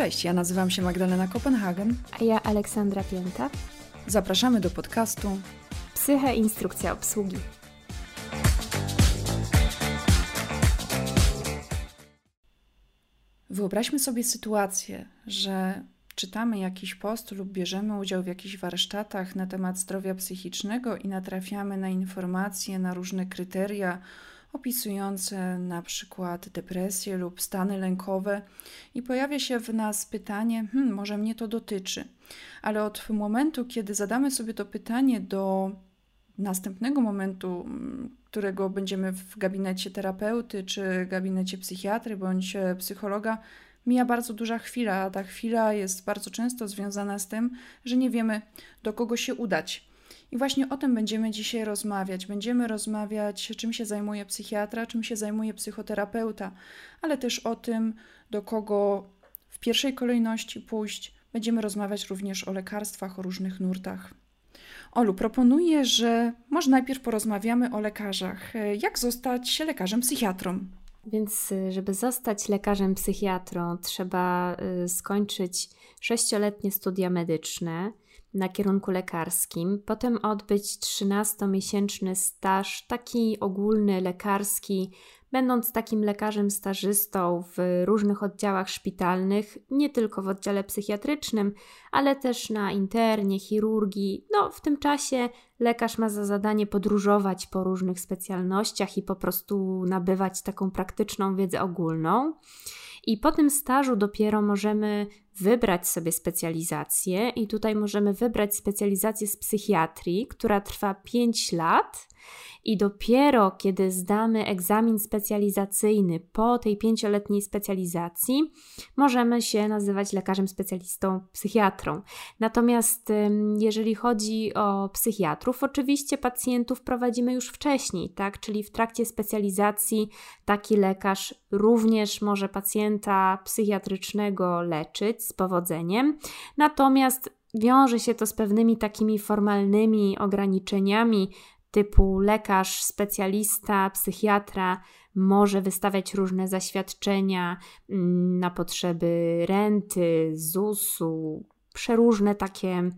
Cześć, ja nazywam się Magdalena Kopenhagen. A ja Aleksandra Pięta. Zapraszamy do podcastu Psyche Instrukcja Obsługi. Wyobraźmy sobie sytuację, że czytamy jakiś post lub bierzemy udział w jakichś warsztatach na temat zdrowia psychicznego i natrafiamy na informacje, na różne kryteria opisujące na przykład depresję lub stany lękowe, i pojawia się w nas pytanie: hmm, może mnie to dotyczy. Ale od momentu, kiedy zadamy sobie to pytanie do następnego momentu, mm, którego będziemy w gabinecie terapeuty, czy gabinecie psychiatry bądź e, psychologa, mija bardzo duża chwila, a ta chwila jest bardzo często związana z tym, że nie wiemy, do kogo się udać. I właśnie o tym będziemy dzisiaj rozmawiać. Będziemy rozmawiać, czym się zajmuje psychiatra, czym się zajmuje psychoterapeuta, ale też o tym, do kogo w pierwszej kolejności pójść. Będziemy rozmawiać również o lekarstwach, o różnych nurtach. Olu, proponuję, że może najpierw porozmawiamy o lekarzach. Jak zostać lekarzem psychiatrą? Więc, żeby zostać lekarzem psychiatrą, trzeba y, skończyć sześcioletnie studia medyczne na kierunku lekarskim, potem odbyć 13-miesięczny staż, taki ogólny, lekarski, będąc takim lekarzem stażystą w różnych oddziałach szpitalnych, nie tylko w oddziale psychiatrycznym, ale też na internie, chirurgii. No, w tym czasie lekarz ma za zadanie podróżować po różnych specjalnościach i po prostu nabywać taką praktyczną wiedzę ogólną. I po tym stażu dopiero możemy wybrać sobie specjalizację, i tutaj możemy wybrać specjalizację z psychiatrii, która trwa 5 lat i dopiero kiedy zdamy egzamin specjalizacyjny po tej pięcioletniej specjalizacji, możemy się nazywać lekarzem specjalistą psychiatrą. Natomiast jeżeli chodzi o psychiatrów, oczywiście pacjentów prowadzimy już wcześniej, tak? Czyli w trakcie specjalizacji taki lekarz również może pacjenta psychiatrycznego leczyć z powodzeniem. Natomiast wiąże się to z pewnymi takimi formalnymi ograniczeniami, typu lekarz, specjalista, psychiatra może wystawiać różne zaświadczenia mm, na potrzeby renty, ZUS-u, przeróżne takie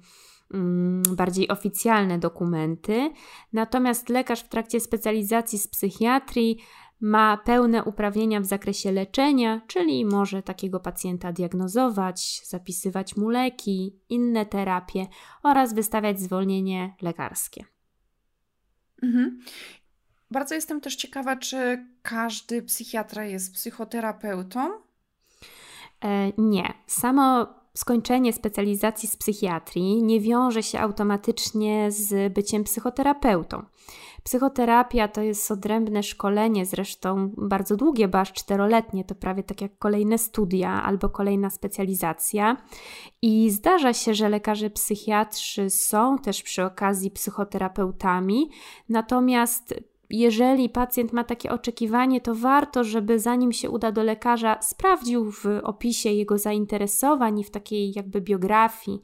mm, bardziej oficjalne dokumenty. Natomiast lekarz w trakcie specjalizacji z psychiatrii ma pełne uprawnienia w zakresie leczenia, czyli może takiego pacjenta diagnozować, zapisywać mu leki, inne terapie oraz wystawiać zwolnienie lekarskie. Mhm. Bardzo jestem też ciekawa, czy każdy psychiatra jest psychoterapeutą? E, nie. Samo skończenie specjalizacji z psychiatrii nie wiąże się automatycznie z byciem psychoterapeutą. Psychoterapia to jest odrębne szkolenie, zresztą bardzo długie, bo aż czteroletnie, to prawie tak jak kolejne studia albo kolejna specjalizacja. I zdarza się, że lekarze psychiatrzy są też przy okazji psychoterapeutami, natomiast jeżeli pacjent ma takie oczekiwanie, to warto, żeby zanim się uda do lekarza, sprawdził w opisie jego zainteresowań i w takiej jakby biografii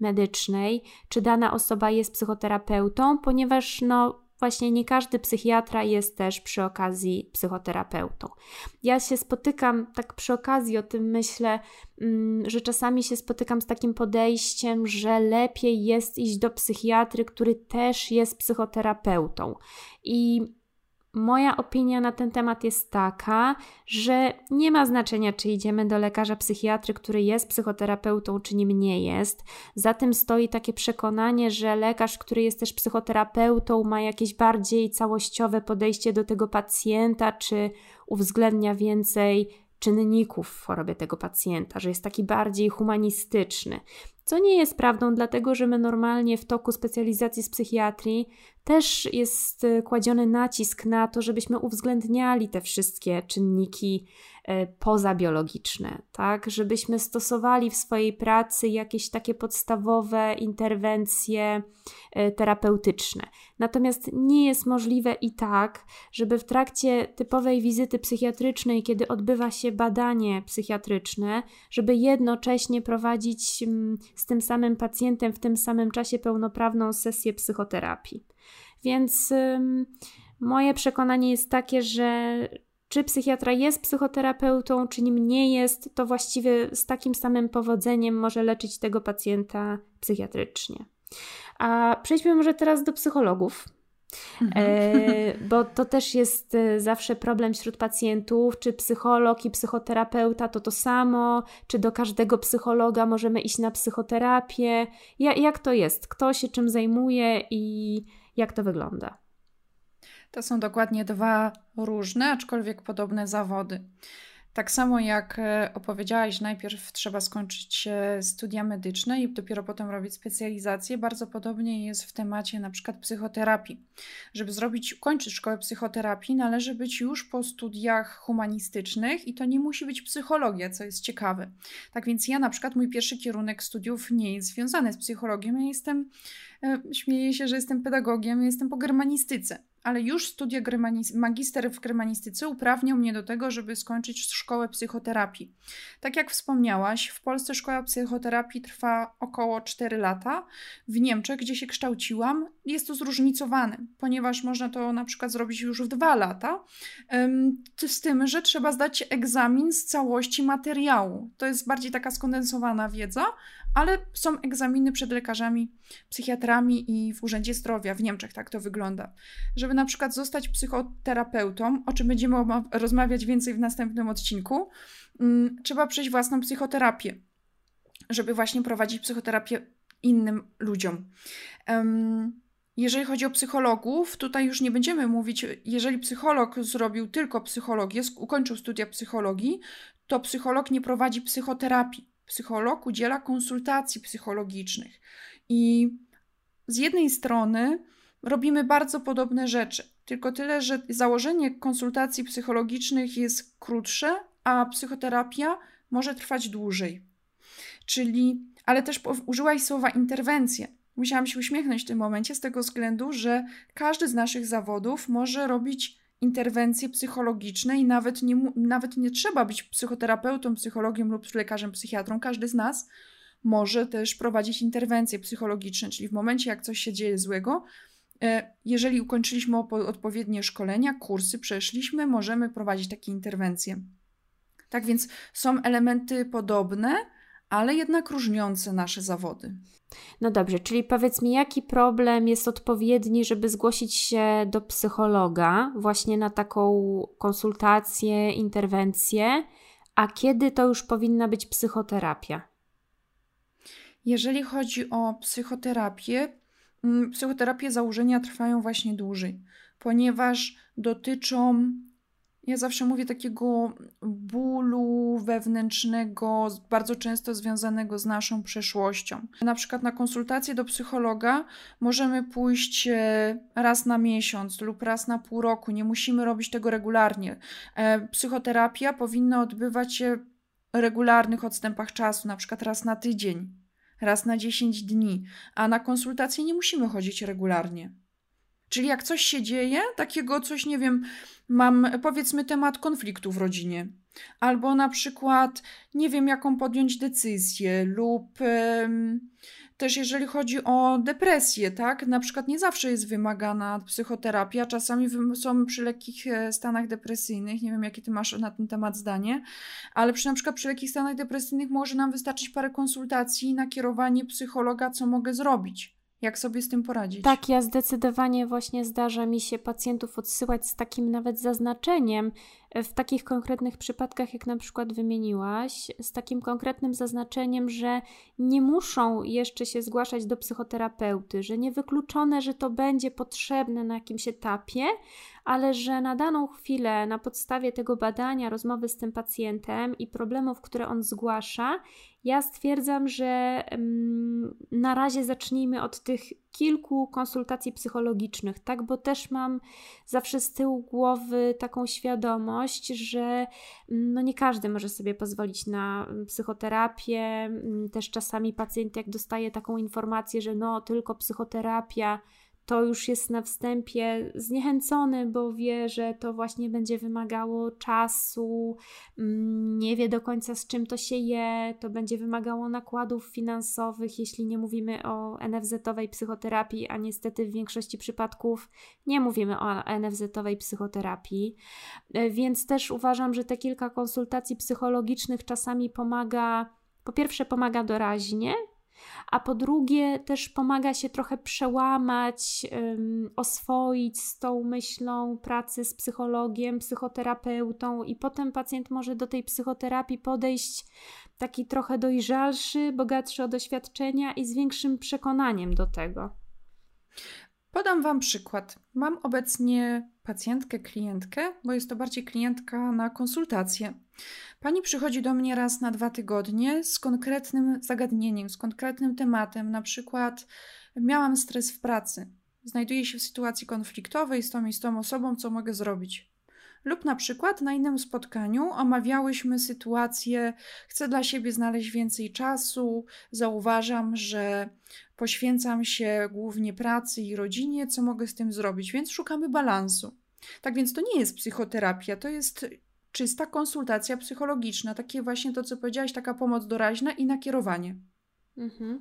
medycznej, czy dana osoba jest psychoterapeutą, ponieważ no, właśnie nie każdy psychiatra jest też przy okazji psychoterapeutą. Ja się spotykam, tak przy okazji o tym myślę, mm, że czasami się spotykam z takim podejściem, że lepiej jest iść do psychiatry, który też jest psychoterapeutą. I Moja opinia na ten temat jest taka, że nie ma znaczenia, czy idziemy do lekarza psychiatry, który jest psychoterapeutą, czy nim nie jest. Za tym stoi takie przekonanie, że lekarz, który jest też psychoterapeutą, ma jakieś bardziej całościowe podejście do tego pacjenta, czy uwzględnia więcej czynników w chorobie tego pacjenta, że jest taki bardziej humanistyczny. Co nie jest prawdą, dlatego że my normalnie w toku specjalizacji z psychiatrii też jest e, kładziony nacisk na to, żebyśmy uwzględniali te wszystkie czynniki pozabiologiczne, tak? Żebyśmy stosowali w swojej pracy jakieś takie podstawowe interwencje e, terapeutyczne. Natomiast nie jest możliwe i tak, żeby w trakcie typowej wizyty psychiatrycznej, kiedy odbywa się badanie psychiatryczne, żeby jednocześnie prowadzić mm, z tym samym pacjentem w tym samym czasie pełnoprawną sesję psychoterapii. Więc moje przekonanie jest takie, że czy psychiatra jest psychoterapeutą, czy nim nie jest, to właściwie z takim samym powodzeniem może leczyć tego pacjenta psychiatrycznie. A przejdźmy może teraz do psychologów. Mhm. E, bo to też jest e, zawsze problem wśród pacjentów, czy psycholog i psychoterapeuta to to samo, czy do każdego psychologa możemy iść na psychoterapię. Ja, jak to jest? Kto się czym zajmuje i jak to wygląda? To są dokładnie dwa różne, aczkolwiek podobne zawody. Tak samo jak e, opowiedziałaś, najpierw trzeba skończyć e, studia medyczne i dopiero potem robić specjalizację. Bardzo podobnie jest w temacie na przykład psychoterapii. Żeby zrobić, kończyć szkołę psychoterapii, należy być już po studiach humanistycznych i to nie musi być psychologia, co jest ciekawe. Tak więc ja na przykład mój pierwszy kierunek studiów nie jest związany z psychologią. Ja jestem, e, śmieję się, że jestem pedagogiem, jestem po germanistyce ale już studia magister w germanistyce uprawniał mnie do tego, żeby skończyć szkołę psychoterapii. Tak jak wspomniałaś, w Polsce szkoła psychoterapii trwa około 4 lata. W Niemczech, gdzie się kształciłam, jest to zróżnicowane, ponieważ można to na przykład zrobić już w 2 lata, z tym, że trzeba zdać egzamin z całości materiału. To jest bardziej taka skondensowana wiedza, ale są egzaminy przed lekarzami, psychiatrami i w Urzędzie Zdrowia. W Niemczech tak to wygląda. Żeby na przykład zostać psychoterapeutą, o czym będziemy rozmawiać więcej w następnym odcinku, mm, trzeba przejść własną psychoterapię, żeby właśnie prowadzić psychoterapię innym ludziom. Jeżeli chodzi o psychologów, tutaj już nie będziemy mówić, jeżeli psycholog zrobił tylko psychologię, ukończył studia psychologii, to psycholog nie prowadzi psychoterapii psycholog udziela konsultacji psychologicznych. I z jednej strony robimy bardzo podobne rzeczy, tylko tyle, że założenie konsultacji psychologicznych jest krótsze, a psychoterapia może trwać dłużej. Czyli, ale też użyłaś słowa interwencje. Musiałam się uśmiechnąć w tym momencie z tego względu, że każdy z naszych zawodów może robić interwencje psychologiczne i nawet nie, nawet nie trzeba być psychoterapeutą, psychologiem lub lekarzem psychiatrą. Każdy z nas może też prowadzić interwencje psychologiczne, czyli w momencie, jak coś się dzieje złego, e, jeżeli ukończyliśmy odpowiednie szkolenia, kursy przeszliśmy, możemy prowadzić takie interwencje. Tak więc są elementy podobne, ale jednak różniące nasze zawody. No dobrze, czyli powiedz mi, jaki problem jest odpowiedni, żeby zgłosić się do psychologa właśnie na taką konsultację, interwencję, a kiedy to już powinna być psychoterapia? Jeżeli chodzi o psychoterapię, mm, psychoterapie założenia trwają właśnie dłużej, ponieważ dotyczą ja zawsze mówię takiego bólu wewnętrznego, bardzo często związanego z naszą przeszłością. Na przykład na konsultację do psychologa możemy pójść e, raz na miesiąc lub raz na pół roku. Nie musimy robić tego regularnie. E, psychoterapia powinna odbywać się w regularnych odstępach czasu, na przykład raz na tydzień, raz na 10 dni, a na konsultację nie musimy chodzić regularnie. Czyli jak coś się dzieje, takiego coś, nie wiem, mam powiedzmy temat konfliktu w rodzinie, albo na przykład nie wiem, jaką podjąć decyzję, lub też jeżeli chodzi o depresję, tak, na przykład nie zawsze jest wymagana psychoterapia, czasami są przy lekkich e, stanach depresyjnych, nie wiem, jakie ty masz na ten temat zdanie, ale przy na przykład przy lekkich stanach depresyjnych może nam wystarczyć parę konsultacji i nakierowanie psychologa, co mogę zrobić. Jak sobie z tym poradzić? Tak, ja zdecydowanie właśnie zdarza mi się pacjentów odsyłać z takim nawet zaznaczeniem, w takich konkretnych przypadkach, jak na przykład wymieniłaś, z takim konkretnym zaznaczeniem, że nie muszą jeszcze się zgłaszać do psychoterapeuty, że niewykluczone, że to będzie potrzebne na jakimś etapie, ale że na daną chwilę, na podstawie tego badania, rozmowy z tym pacjentem i problemów, które on zgłasza, ja stwierdzam, że mm, na razie zacznijmy od tych kilku konsultacji psychologicznych, tak? Bo też mam zawsze z tyłu głowy taką świadomość, że mm, no nie każdy może sobie pozwolić na psychoterapię. Mm, też czasami pacjent, jak dostaje taką informację, że no tylko psychoterapia, to już jest na wstępie zniechęcony, bo wie, że to właśnie będzie wymagało czasu, mm, nie wie do końca z czym to się je, to będzie wymagało nakładów finansowych, jeśli nie mówimy o NFZ-owej psychoterapii, a niestety w większości przypadków nie mówimy o NFZ-owej psychoterapii. E, więc też uważam, że te kilka konsultacji psychologicznych czasami pomaga, po pierwsze pomaga doraźnie, a po drugie też pomaga się trochę przełamać, um, oswoić z tą myślą pracy z psychologiem, psychoterapeutą, i potem pacjent może do tej psychoterapii podejść taki trochę dojrzalszy, bogatszy o doświadczenia i z większym przekonaniem do tego. Podam Wam przykład. Mam obecnie pacjentkę, klientkę, bo jest to bardziej klientka na konsultację. Pani przychodzi do mnie raz na dwa tygodnie z konkretnym zagadnieniem, z konkretnym tematem. Na przykład, miałam stres w pracy, znajduję się w sytuacji konfliktowej z tą i z tą osobą, co mogę zrobić? Lub na przykład na innym spotkaniu omawiałyśmy sytuację, chcę dla siebie znaleźć więcej czasu, zauważam, że poświęcam się głównie pracy i rodzinie, co mogę z tym zrobić, więc szukamy balansu. Tak więc to nie jest psychoterapia, to jest czysta konsultacja psychologiczna, takie właśnie to, co powiedziałaś, taka pomoc doraźna i nakierowanie. Mhm.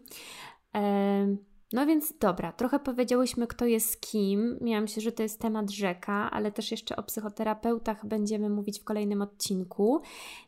no więc dobra, trochę powiedziałyśmy, kto jest kim. Miałam się, że to jest temat rzeka, ale też jeszcze o psychoterapeutach będziemy mówić w kolejnym odcinku.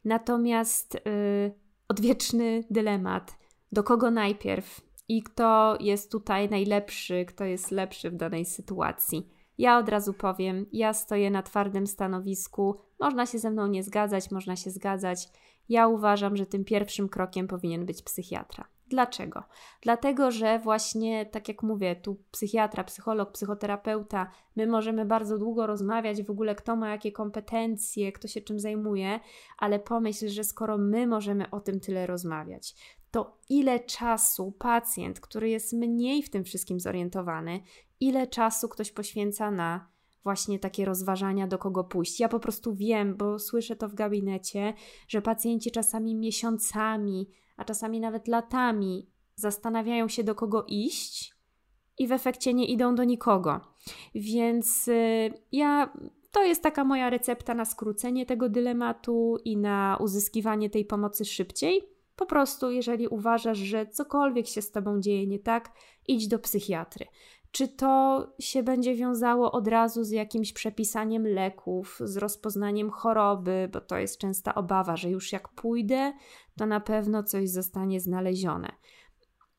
Natomiast yy, odwieczny dylemat: do kogo najpierw i kto jest tutaj najlepszy, kto jest lepszy w danej sytuacji. Ja od razu powiem, ja stoję na twardym stanowisku. Można się ze mną nie zgadzać, można się zgadzać. Ja uważam, że tym pierwszym krokiem powinien być psychiatra. Dlaczego? Dlatego, że właśnie, tak jak mówię, tu psychiatra, psycholog, psychoterapeuta, my możemy bardzo długo rozmawiać w ogóle, kto ma jakie kompetencje, kto się czym zajmuje, ale pomyśl, że skoro my możemy o tym tyle rozmawiać, to ile czasu pacjent, który jest mniej w tym wszystkim zorientowany, ile czasu ktoś poświęca na właśnie takie rozważania, do kogo pójść. Ja po prostu wiem, bo słyszę to w gabinecie, że pacjenci czasami miesiącami, a czasami nawet latami zastanawiają się, do kogo iść i w efekcie nie idą do nikogo. Więc y, ja to jest taka moja recepta na skrócenie tego dylematu i na uzyskiwanie tej pomocy szybciej. Po prostu, jeżeli uważasz, że cokolwiek się z tobą dzieje nie tak, idź do psychiatry. Czy to się będzie wiązało od razu z jakimś przepisaniem leków, z rozpoznaniem choroby, bo to jest częsta obawa, że już jak pójdę, to na pewno coś zostanie znalezione.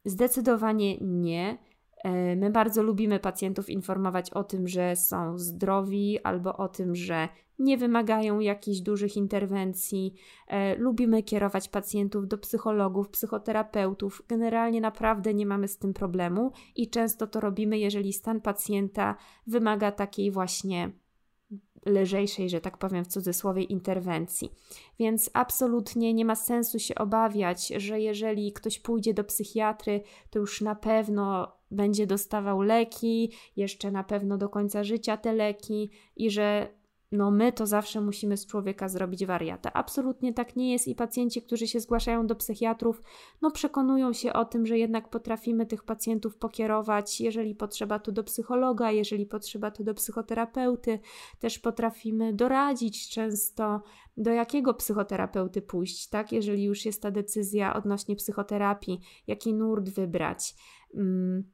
Zdecydowanie nie. E, my bardzo lubimy pacjentów informować o tym, że są zdrowi albo o tym, że nie wymagają jakichś dużych interwencji. E, lubimy kierować pacjentów do psychologów, psychoterapeutów. Generalnie naprawdę nie mamy z tym problemu i często to robimy, jeżeli stan pacjenta wymaga takiej właśnie lżejszej, że tak powiem w cudzysłowie, interwencji. Więc absolutnie nie ma sensu się obawiać, że jeżeli ktoś pójdzie do psychiatry, to już na pewno będzie dostawał leki, jeszcze na pewno do końca życia te leki i że no my to zawsze musimy z człowieka zrobić wariata. Absolutnie tak nie jest i pacjenci, którzy się zgłaszają do psychiatrów, no przekonują się o tym, że jednak potrafimy tych pacjentów pokierować, jeżeli potrzeba to do psychologa, jeżeli potrzeba to do psychoterapeuty, też potrafimy doradzić często do jakiego psychoterapeuty pójść, tak? Jeżeli już jest ta decyzja odnośnie psychoterapii, jaki nurt wybrać. Mm,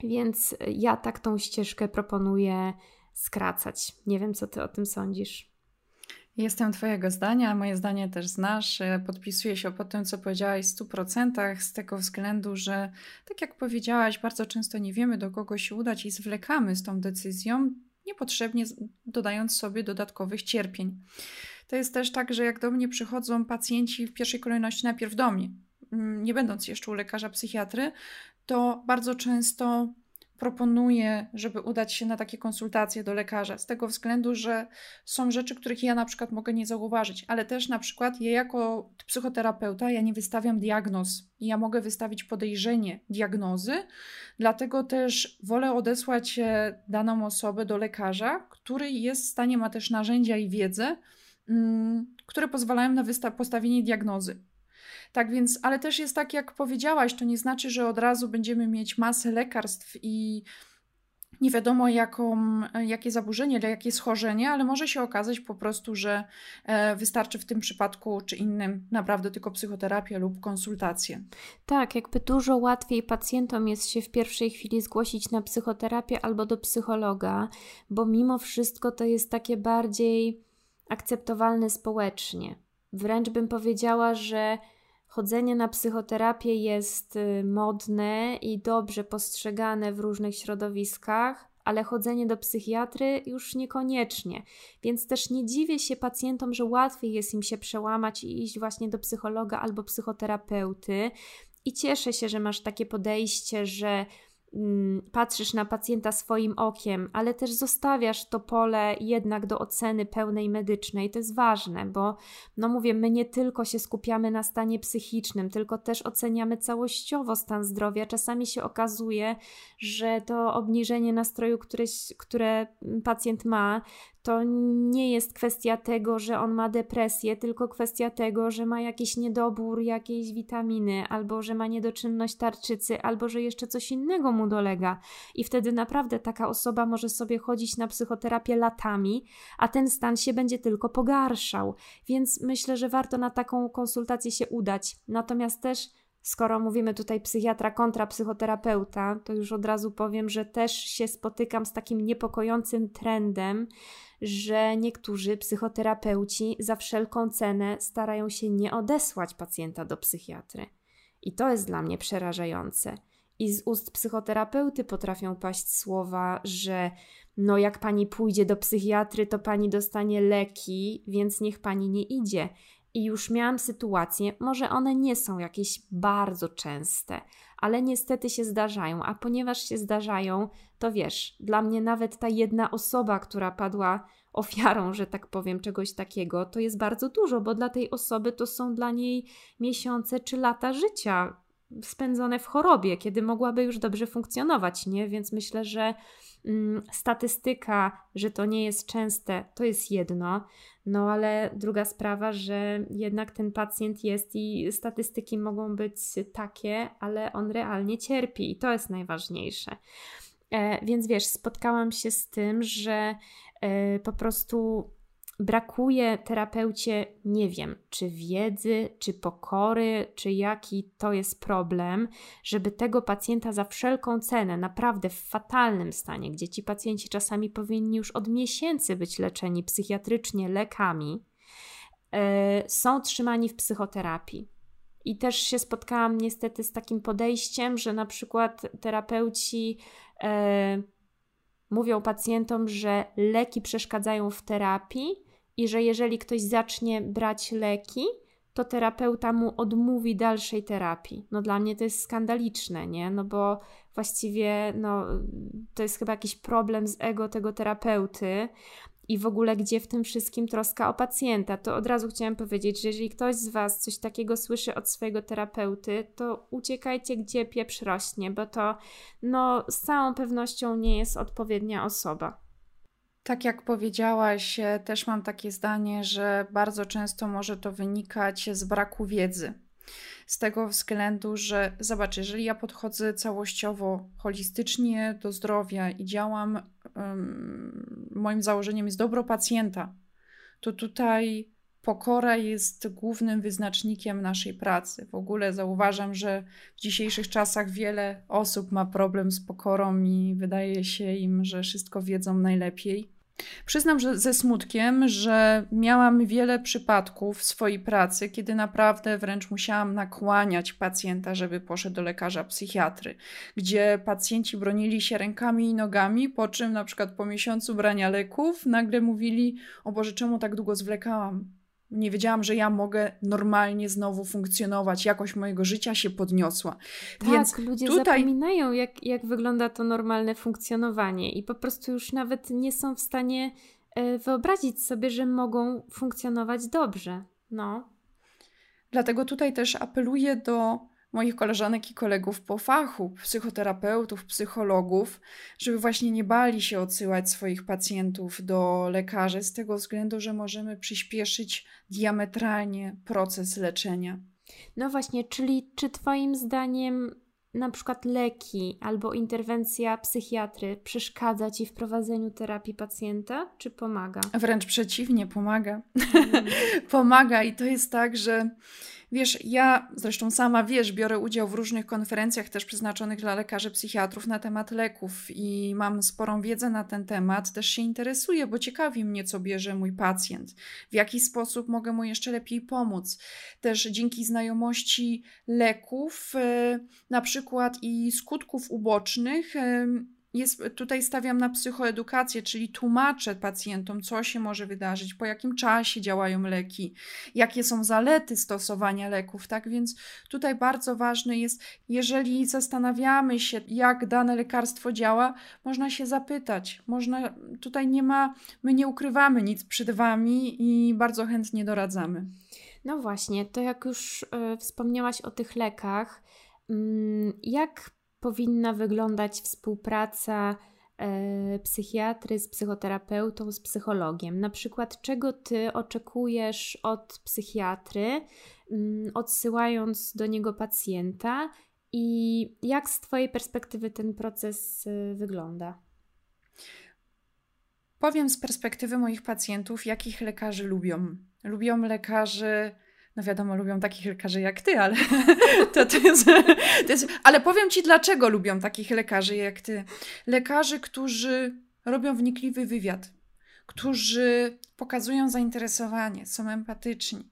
więc ja tak tą ścieżkę proponuję skracać. Nie wiem, co ty o tym sądzisz. Jestem Twojego zdania, moje zdanie też znasz. Podpisuję się po tym, co powiedziałaś w 100%, z tego względu, że tak jak powiedziałaś, bardzo często nie wiemy, do kogo się udać i zwlekamy z tą decyzją, niepotrzebnie dodając sobie dodatkowych cierpień. To jest też tak, że jak do mnie przychodzą pacjenci w pierwszej kolejności najpierw do mnie, mm, nie będąc jeszcze u lekarza psychiatry, to bardzo często proponuję, żeby udać się na takie konsultacje do lekarza, z tego względu, że są rzeczy, których ja na przykład mogę nie zauważyć, ale też na przykład ja jako psychoterapeuta, ja nie wystawiam diagnoz, ja mogę wystawić podejrzenie diagnozy, dlatego też wolę odesłać e, daną osobę do lekarza, który jest w stanie, ma też narzędzia i wiedzę, mm, które pozwalają na postawienie diagnozy. Tak więc, ale też jest tak, jak powiedziałaś, to nie znaczy, że od razu będziemy mieć masę lekarstw i nie wiadomo jaką, jakie zaburzenie, jakie schorzenie, ale może się okazać po prostu, że e, wystarczy w tym przypadku czy innym naprawdę tylko psychoterapia lub konsultacje. Tak, jakby dużo łatwiej pacjentom jest się w pierwszej chwili zgłosić na psychoterapię albo do psychologa, bo mimo wszystko to jest takie bardziej akceptowalne społecznie. Wręcz bym powiedziała, że chodzenie na psychoterapię jest y, modne i dobrze postrzegane w różnych środowiskach, ale chodzenie do psychiatry już niekoniecznie. Więc też nie dziwię się pacjentom, że łatwiej jest im się przełamać i iść właśnie do psychologa albo psychoterapeuty. I cieszę się, że masz takie podejście, że patrzysz na pacjenta swoim okiem, ale też zostawiasz to pole jednak do oceny pełnej medycznej. To jest ważne, bo no mówię, my nie tylko się skupiamy na stanie psychicznym, tylko też oceniamy całościowo stan zdrowia. Czasami się okazuje, że to obniżenie nastroju, które, które pacjent ma, to nie jest kwestia tego, że on ma depresję, tylko kwestia tego, że ma jakiś niedobór jakiejś witaminy, albo że ma niedoczynność tarczycy, albo że jeszcze coś innego mu dolega. I wtedy naprawdę taka osoba może sobie chodzić na psychoterapię latami, a ten stan się będzie tylko pogarszał. Więc myślę, że warto na taką konsultację się udać. Natomiast też skoro mówimy tutaj psychiatra kontra psychoterapeuta, to już od razu powiem, że też się spotykam z takim niepokojącym trendem, że niektórzy psychoterapeuci za wszelką cenę starają się nie odesłać pacjenta do psychiatry. I to jest dla mnie przerażające. I z ust psychoterapeuty potrafią paść słowa, że no jak pani pójdzie do psychiatry, to pani dostanie leki, więc niech pani nie idzie. I już miałam sytuacje, może one nie są jakieś bardzo częste, ale niestety się zdarzają, a ponieważ się zdarzają, to wiesz, dla mnie nawet ta jedna osoba, która padła ofiarą, że tak powiem, czegoś takiego, to jest bardzo dużo, bo dla tej osoby to są dla niej miesiące czy lata życia spędzone w chorobie, kiedy mogłaby już dobrze funkcjonować, nie? Więc myślę, że mm, statystyka, że to nie jest częste, to jest jedno, no ale druga sprawa, że jednak ten pacjent jest i statystyki mogą być takie, ale on realnie cierpi i to jest najważniejsze. E, więc wiesz, spotkałam się z tym, że e, po prostu brakuje terapeucie, nie wiem, czy wiedzy, czy pokory, czy jaki to jest problem, żeby tego pacjenta za wszelką cenę, naprawdę w fatalnym stanie, gdzie ci pacjenci czasami powinni już od miesięcy być leczeni psychiatrycznie lekami, e, są trzymani w psychoterapii. I też się spotkałam niestety z takim podejściem, że na przykład terapeuci e, mówią pacjentom, że leki przeszkadzają w terapii, i że jeżeli ktoś zacznie brać leki, to terapeuta mu odmówi dalszej terapii. No dla mnie to jest skandaliczne, nie? No bo właściwie no, to jest chyba jakiś problem z ego tego terapeuty i w ogóle gdzie w tym wszystkim troska o pacjenta. To od razu chciałam powiedzieć, że jeżeli ktoś z Was coś takiego słyszy od swojego terapeuty, to uciekajcie gdzie pieprz rośnie, bo to no, z całą pewnością nie jest odpowiednia osoba. Tak jak powiedziałaś, e, też mam takie zdanie, że bardzo często może to wynikać z braku wiedzy. Z tego względu, że zobacz, jeżeli ja podchodzę całościowo, holistycznie do zdrowia i działam, um, moim założeniem jest dobro pacjenta, to tutaj pokora jest głównym wyznacznikiem naszej pracy. W ogóle zauważam, że w dzisiejszych czasach wiele osób ma problem z pokorą i wydaje się im, że wszystko wiedzą najlepiej. Przyznam, że ze smutkiem, że miałam wiele przypadków w swojej pracy, kiedy naprawdę wręcz musiałam nakłaniać pacjenta, żeby poszedł do lekarza psychiatry, gdzie pacjenci bronili się rękami i nogami, po czym na przykład po miesiącu brania leków nagle mówili: O Boże, czemu tak długo zwlekałam? Nie wiedziałam, że ja mogę normalnie znowu funkcjonować, jakość mojego życia się podniosła. Tak, Więc ludzie tutaj... zapominają, jak, jak wygląda to normalne funkcjonowanie i po prostu już nawet nie są w stanie e, wyobrazić sobie, że mogą funkcjonować dobrze. No. Dlatego tutaj też apeluję do moich koleżanek i kolegów po fachu, psychoterapeutów, psychologów, żeby właśnie nie bali się odsyłać swoich pacjentów do lekarzy, z tego względu, że możemy przyspieszyć diametralnie proces leczenia. No właśnie, czyli czy Twoim zdaniem na przykład leki albo interwencja psychiatry przeszkadza ci w prowadzeniu terapii pacjenta, czy pomaga? Wręcz przeciwnie, pomaga. Mm. pomaga i to jest tak, że Wiesz, ja zresztą sama wiesz, biorę udział w różnych konferencjach też przeznaczonych dla lekarzy psychiatrów na temat leków i mam sporą wiedzę na ten temat. Też się interesuję, bo ciekawi mnie, co bierze mój pacjent, w jaki sposób mogę mu jeszcze lepiej pomóc. Też dzięki znajomości leków, e, na przykład i skutków ubocznych, jest, tutaj stawiam na psychoedukację, czyli tłumaczę pacjentom, co się może wydarzyć, po jakim czasie działają leki, jakie są zalety stosowania leków. Tak więc tutaj bardzo ważne jest, jeżeli zastanawiamy się, jak dane lekarstwo działa, można się zapytać. Można, tutaj nie ma, my nie ukrywamy nic przed Wami i bardzo chętnie doradzamy. No właśnie, to jak już y, wspomniałaś o tych lekach, y, jak powinna wyglądać współpraca e, psychiatry z psychoterapeutą, z psychologiem. Na przykład, czego ty oczekujesz od psychiatry, mm, odsyłając do niego pacjenta, i jak z Twojej perspektywy ten proces e, wygląda? Powiem z perspektywy moich pacjentów, jakich lekarzy lubią. Lubią lekarzy no wiadomo, lubią takich lekarzy jak ty, ale to, to, jest, to jest. Ale powiem ci, dlaczego lubią takich lekarzy jak ty. Lekarzy, którzy robią wnikliwy wywiad, którzy pokazują zainteresowanie, są empatyczni,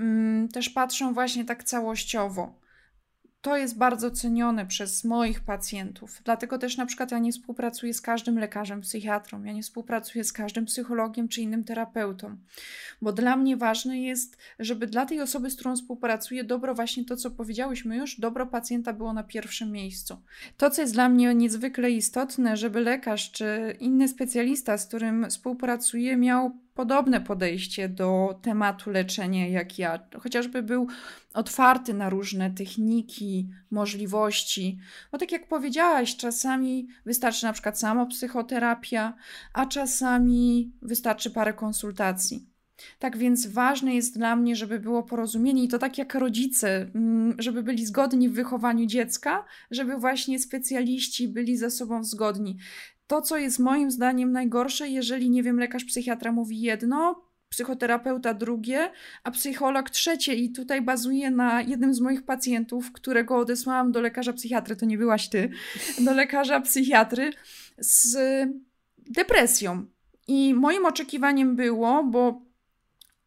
mm, też patrzą właśnie tak całościowo to jest bardzo cenione przez moich pacjentów. Dlatego też na przykład ja nie współpracuję z każdym lekarzem psychiatrą, ja nie współpracuję z każdym psychologiem czy innym terapeutą, bo dla mnie ważne jest, żeby dla tej osoby, z którą współpracuję, dobro właśnie to, co powiedziałyśmy już, dobro pacjenta było na pierwszym miejscu. To, co jest dla mnie niezwykle istotne, żeby lekarz czy inny specjalista, z którym współpracuję, miał podobne podejście do tematu leczenia jak ja, chociażby był otwarty na różne techniki, możliwości. Bo tak jak powiedziałaś, czasami wystarczy na przykład samo psychoterapia, a czasami wystarczy parę konsultacji. Tak więc ważne jest dla mnie, żeby było porozumienie i to tak jak rodzice, mm, żeby byli zgodni w wychowaniu dziecka, żeby właśnie specjaliści byli ze sobą zgodni to, co jest moim zdaniem najgorsze, jeżeli, nie wiem, lekarz psychiatra mówi jedno, psychoterapeuta drugie, a psycholog trzecie. I tutaj bazuję na jednym z moich pacjentów, którego odesłałam do lekarza psychiatry, to nie byłaś ty, do lekarza psychiatry z depresją. I moim oczekiwaniem było, bo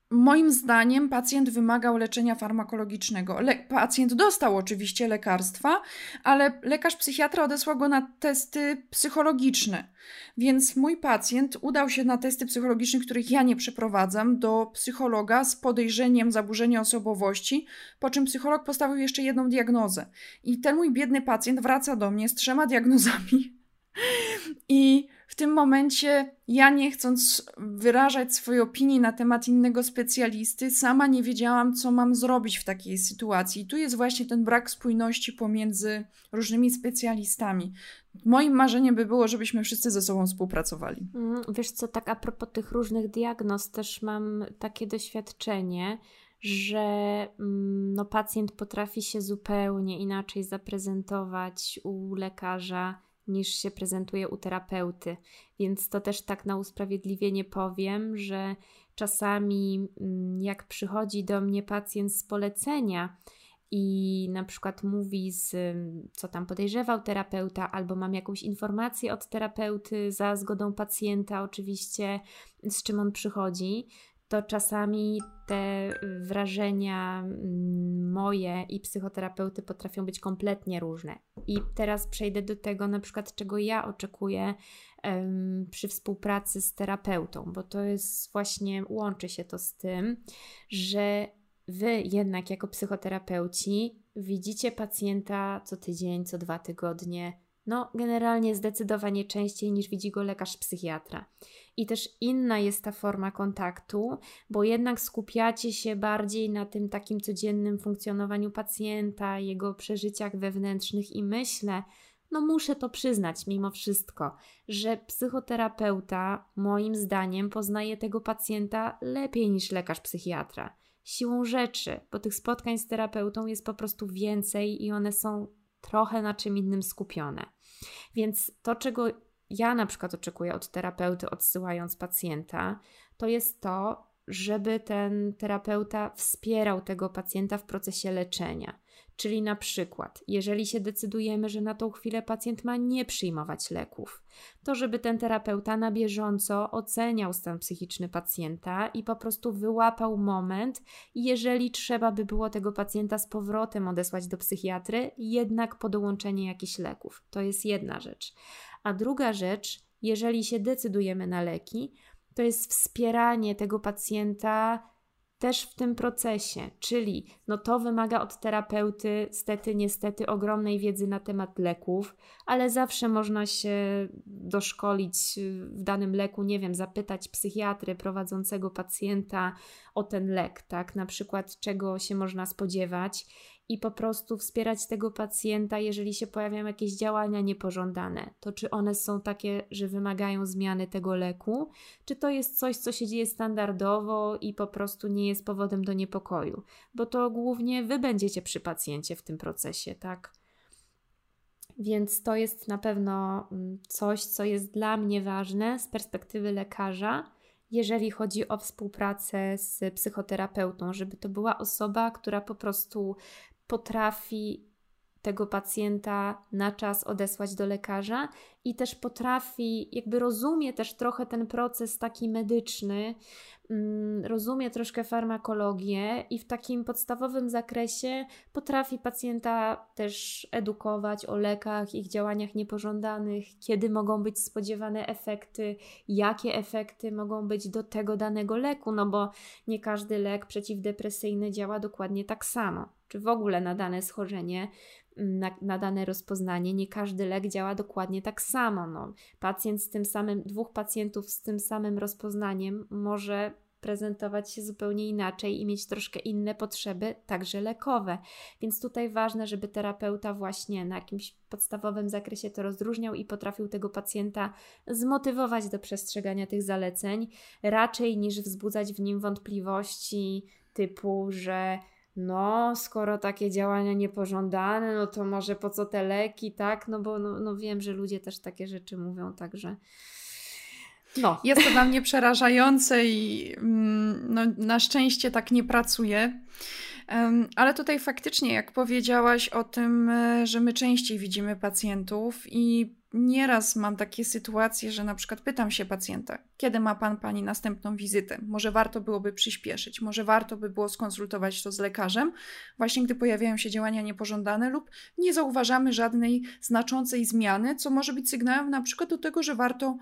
Moim zdaniem pacjent wymagał leczenia farmakologicznego. Le pacjent dostał oczywiście lekarstwa, ale lekarz psychiatra odesłał go na testy psychologiczne. Więc mój pacjent udał się na testy psychologiczne, których ja nie przeprowadzam, do psychologa z podejrzeniem zaburzenia osobowości, po czym psycholog postawił jeszcze jedną diagnozę. I ten mój biedny pacjent wraca do mnie z trzema diagnozami. I w tym momencie ja nie chcąc wyrażać swojej opinii na temat innego specjalisty, sama nie wiedziałam, co mam zrobić w takiej sytuacji. I tu jest właśnie ten brak spójności pomiędzy różnymi specjalistami. Moim marzeniem by było, żebyśmy wszyscy ze sobą współpracowali. Mm, wiesz co, tak a propos tych różnych diagnoz, też mam takie doświadczenie, że mm, no, pacjent potrafi się zupełnie inaczej zaprezentować u lekarza niż się prezentuje u terapeuty. Więc to też tak na usprawiedliwienie powiem, że czasami mm, jak przychodzi do mnie pacjent z polecenia, i na przykład mówi, z, co tam podejrzewał terapeuta, albo mam jakąś informację od terapeuty za zgodą pacjenta, oczywiście, z czym on przychodzi, to czasami te wrażenia mm, moje i psychoterapeuty potrafią być kompletnie różne. I teraz przejdę do tego, na przykład, czego ja oczekuję um, przy współpracy z terapeutą, bo to jest właśnie, łączy się to z tym, że wy jednak jako psychoterapeuci widzicie pacjenta co tydzień, co dwa tygodnie, no generalnie zdecydowanie częściej niż widzi go lekarz psychiatra. I też inna jest ta forma kontaktu, bo jednak skupiacie się bardziej na tym takim codziennym funkcjonowaniu pacjenta, jego przeżyciach wewnętrznych i myślę, no muszę to przyznać mimo wszystko, że psychoterapeuta moim zdaniem poznaje tego pacjenta lepiej niż lekarz psychiatra. Siłą rzeczy, bo tych spotkań z terapeutą jest po prostu więcej i one są trochę na czym innym skupione. Więc to, czego ja na przykład oczekuję od terapeuty, odsyłając pacjenta, to jest to, żeby ten terapeuta wspierał tego pacjenta w procesie leczenia. Czyli na przykład, jeżeli się decydujemy, że na tą chwilę pacjent ma nie przyjmować leków, to żeby ten terapeuta na bieżąco oceniał stan psychiczny pacjenta i po prostu wyłapał moment, jeżeli trzeba by było tego pacjenta z powrotem odesłać do psychiatry, jednak po dołączenie jakichś leków. To jest jedna rzecz. A druga rzecz, jeżeli się decydujemy na leki, to jest wspieranie tego pacjenta też w tym procesie, czyli no to wymaga od terapeuty stety, niestety ogromnej wiedzy na temat leków, ale zawsze można się doszkolić w danym leku, nie wiem, zapytać psychiatry prowadzącego pacjenta o ten lek, tak, na przykład czego się można spodziewać i po prostu wspierać tego pacjenta, jeżeli się pojawiają jakieś działania niepożądane. To czy one są takie, że wymagają zmiany tego leku, czy to jest coś, co się dzieje standardowo i po prostu nie jest powodem do niepokoju, bo to głównie wy będziecie przy pacjencie w tym procesie, tak? Więc to jest na pewno mm, coś, co jest dla mnie ważne z perspektywy lekarza, jeżeli chodzi o współpracę z psychoterapeutą, żeby to była osoba, która po prostu potrafi tego pacjenta na czas odesłać do lekarza i też potrafi, jakby rozumie też trochę ten proces taki medyczny, mm, rozumie troszkę farmakologię i w takim podstawowym zakresie potrafi pacjenta też edukować o lekach, ich działaniach niepożądanych, kiedy mogą być spodziewane efekty, jakie efekty mogą być do tego danego leku, no bo nie każdy lek przeciwdepresyjny działa dokładnie tak samo czy w ogóle na dane schorzenie, mm, na, na, dane rozpoznanie, nie każdy lek działa dokładnie tak samo. No, pacjent z tym samym, dwóch pacjentów z tym samym rozpoznaniem może prezentować się zupełnie inaczej i mieć troszkę inne potrzeby, także lekowe. Więc tutaj ważne, żeby terapeuta właśnie na jakimś podstawowym zakresie to rozróżniał i potrafił tego pacjenta zmotywować do przestrzegania tych zaleceń, raczej niż wzbudzać w nim wątpliwości typu, że no, skoro takie działania niepożądane, no to może po co te leki, tak? No bo no, no wiem, że ludzie też takie rzeczy mówią, także. No. Jest to dla mnie przerażające i mm, no, na szczęście tak nie pracuję. Ale tutaj faktycznie, jak powiedziałaś o tym, e, że my częściej widzimy pacjentów i Nieraz mam takie sytuacje, że na przykład pytam się pacjenta, kiedy ma pan pani następną wizytę? Może warto byłoby przyspieszyć, może warto by było skonsultować to z lekarzem, właśnie gdy pojawiają się działania niepożądane lub nie zauważamy żadnej znaczącej zmiany, co może być sygnałem na przykład do tego, że warto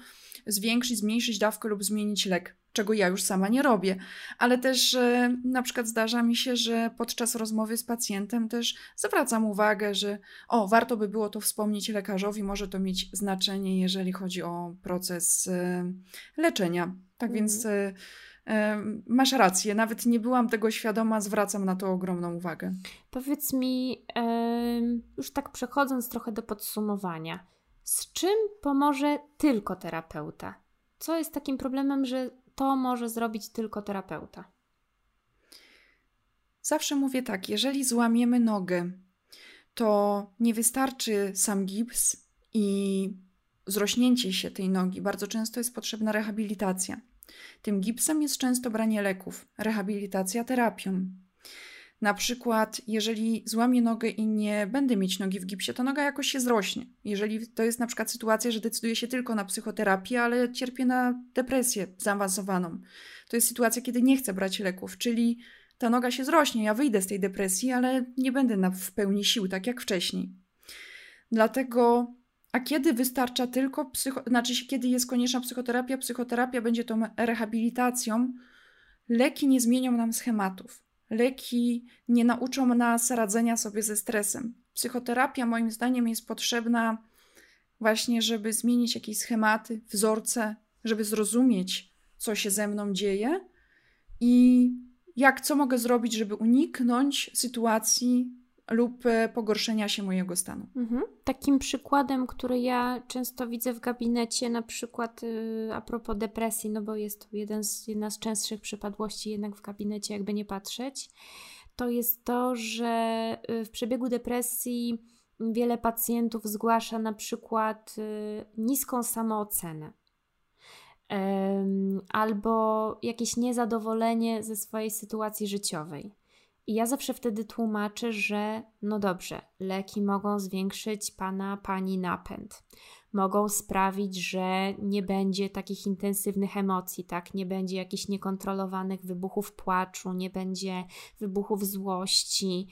zwiększyć, zmniejszyć dawkę lub zmienić lek czego ja już sama nie robię, ale też e, na przykład zdarza mi się, że podczas rozmowy z pacjentem też zwracam uwagę, że o, warto by było to wspomnieć lekarzowi, może to mieć znaczenie, jeżeli chodzi o proces e, leczenia. Tak mhm. więc e, masz rację, nawet nie byłam tego świadoma, zwracam na to ogromną uwagę. Powiedz mi, już tak przechodząc trochę do podsumowania, z czym pomoże tylko terapeuta? Co jest takim problemem, że to może zrobić tylko terapeuta. Zawsze mówię tak, jeżeli złamiemy nogę, to nie wystarczy sam gips i zrośnięcie się tej nogi. Bardzo często jest potrzebna rehabilitacja. Tym gipsem jest często branie leków, rehabilitacja terapią. Na przykład, jeżeli złamię nogę i nie będę mieć nogi w gipsie, to noga jakoś się zrośnie. Jeżeli to jest na przykład sytuacja, że decyduję się tylko na psychoterapię, ale cierpię na depresję zaawansowaną, to jest sytuacja, kiedy nie chcę brać leków, czyli ta noga się zrośnie, ja wyjdę z tej depresji, ale nie będę na, w pełni sił, tak jak wcześniej. Dlatego, a kiedy wystarcza tylko psycho, znaczy kiedy jest konieczna psychoterapia, psychoterapia będzie tą rehabilitacją, leki nie zmienią nam schematów leki nie nauczą nas radzenia sobie ze stresem. Psychoterapia, moim zdaniem, jest potrzebna właśnie, żeby zmienić jakieś schematy, wzorce, żeby zrozumieć, co się ze mną dzieje i jak, co mogę zrobić, żeby uniknąć sytuacji, lub e, pogorszenia się mojego stanu. Mhm. Takim przykładem, który ja często widzę w gabinecie, na przykład yy, a propos depresji, no bo jest to jeden z, jedna z częstszych przypadłości jednak w gabinecie, jakby nie patrzeć, to jest to, że y, w przebiegu depresji wiele pacjentów zgłasza na przykład y, niską samoocenę albo jakieś niezadowolenie ze swojej sytuacji życiowej. I ja zawsze wtedy tłumaczę, że no dobrze, leki mogą zwiększyć pana, pani napęd. Mogą sprawić, że nie będzie takich intensywnych emocji, tak? Nie będzie jakichś niekontrolowanych wybuchów płaczu, nie będzie wybuchów złości,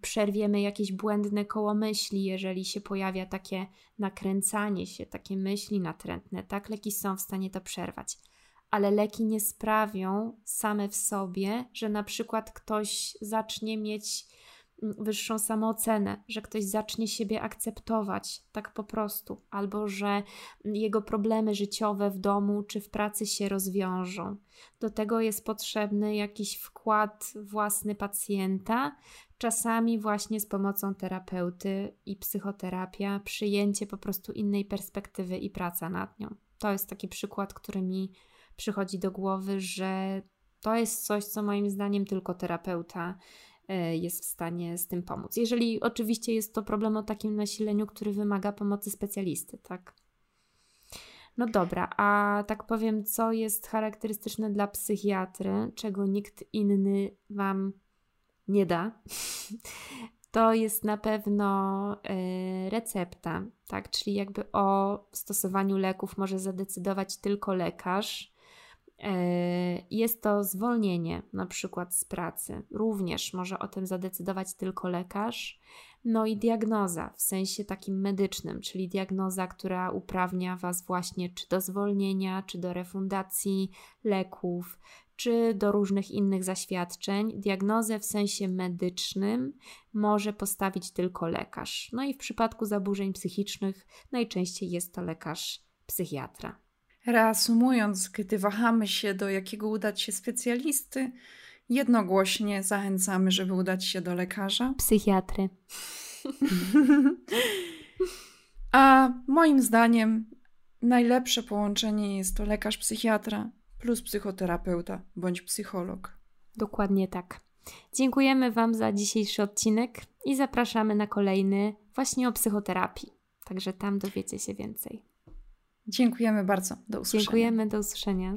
przerwiemy jakieś błędne kołomyśli, jeżeli się pojawia takie nakręcanie się, takie myśli natrętne, tak? Leki są w stanie to przerwać ale leki nie sprawią same w sobie, że na przykład ktoś zacznie mieć mm, wyższą samoocenę, że ktoś zacznie siebie akceptować tak po prostu, albo że jego problemy życiowe w domu czy w pracy się rozwiążą. Do tego jest potrzebny jakiś wkład własny pacjenta, czasami właśnie z pomocą terapeuty i psychoterapia, przyjęcie po prostu innej perspektywy i praca nad nią. To jest taki przykład, który mi przychodzi do głowy, że to jest coś, co moim zdaniem tylko terapeuta e, jest w stanie z tym pomóc. Jeżeli oczywiście jest to problem o takim nasileniu, który wymaga pomocy specjalisty, tak? No dobra, a tak powiem, co jest charakterystyczne dla psychiatry, czego nikt inny Wam nie da, to jest na pewno e, recepta, tak? Czyli jakby o stosowaniu leków może zadecydować tylko lekarz jest to zwolnienie na przykład z pracy. Również może o tym zadecydować tylko lekarz. No i diagnoza w sensie takim medycznym, czyli diagnoza, która uprawnia Was właśnie czy do zwolnienia, czy do refundacji leków, czy do różnych innych zaświadczeń. Diagnozę w sensie medycznym może postawić tylko lekarz. No i w przypadku zaburzeń psychicznych najczęściej jest to lekarz psychiatra. Reasumując, gdy wahamy się, do jakiego udać się specjalisty, jednogłośnie zachęcamy, żeby udać się do lekarza. Psychiatry. A moim zdaniem najlepsze połączenie jest to lekarz psychiatra plus psychoterapeuta bądź psycholog. Dokładnie tak. Dziękujemy Wam za dzisiejszy odcinek i zapraszamy na kolejny właśnie o psychoterapii. Także tam dowiecie się więcej. Dziękujemy bardzo. Do usłyszenia. Dziękujemy, do usłyszenia.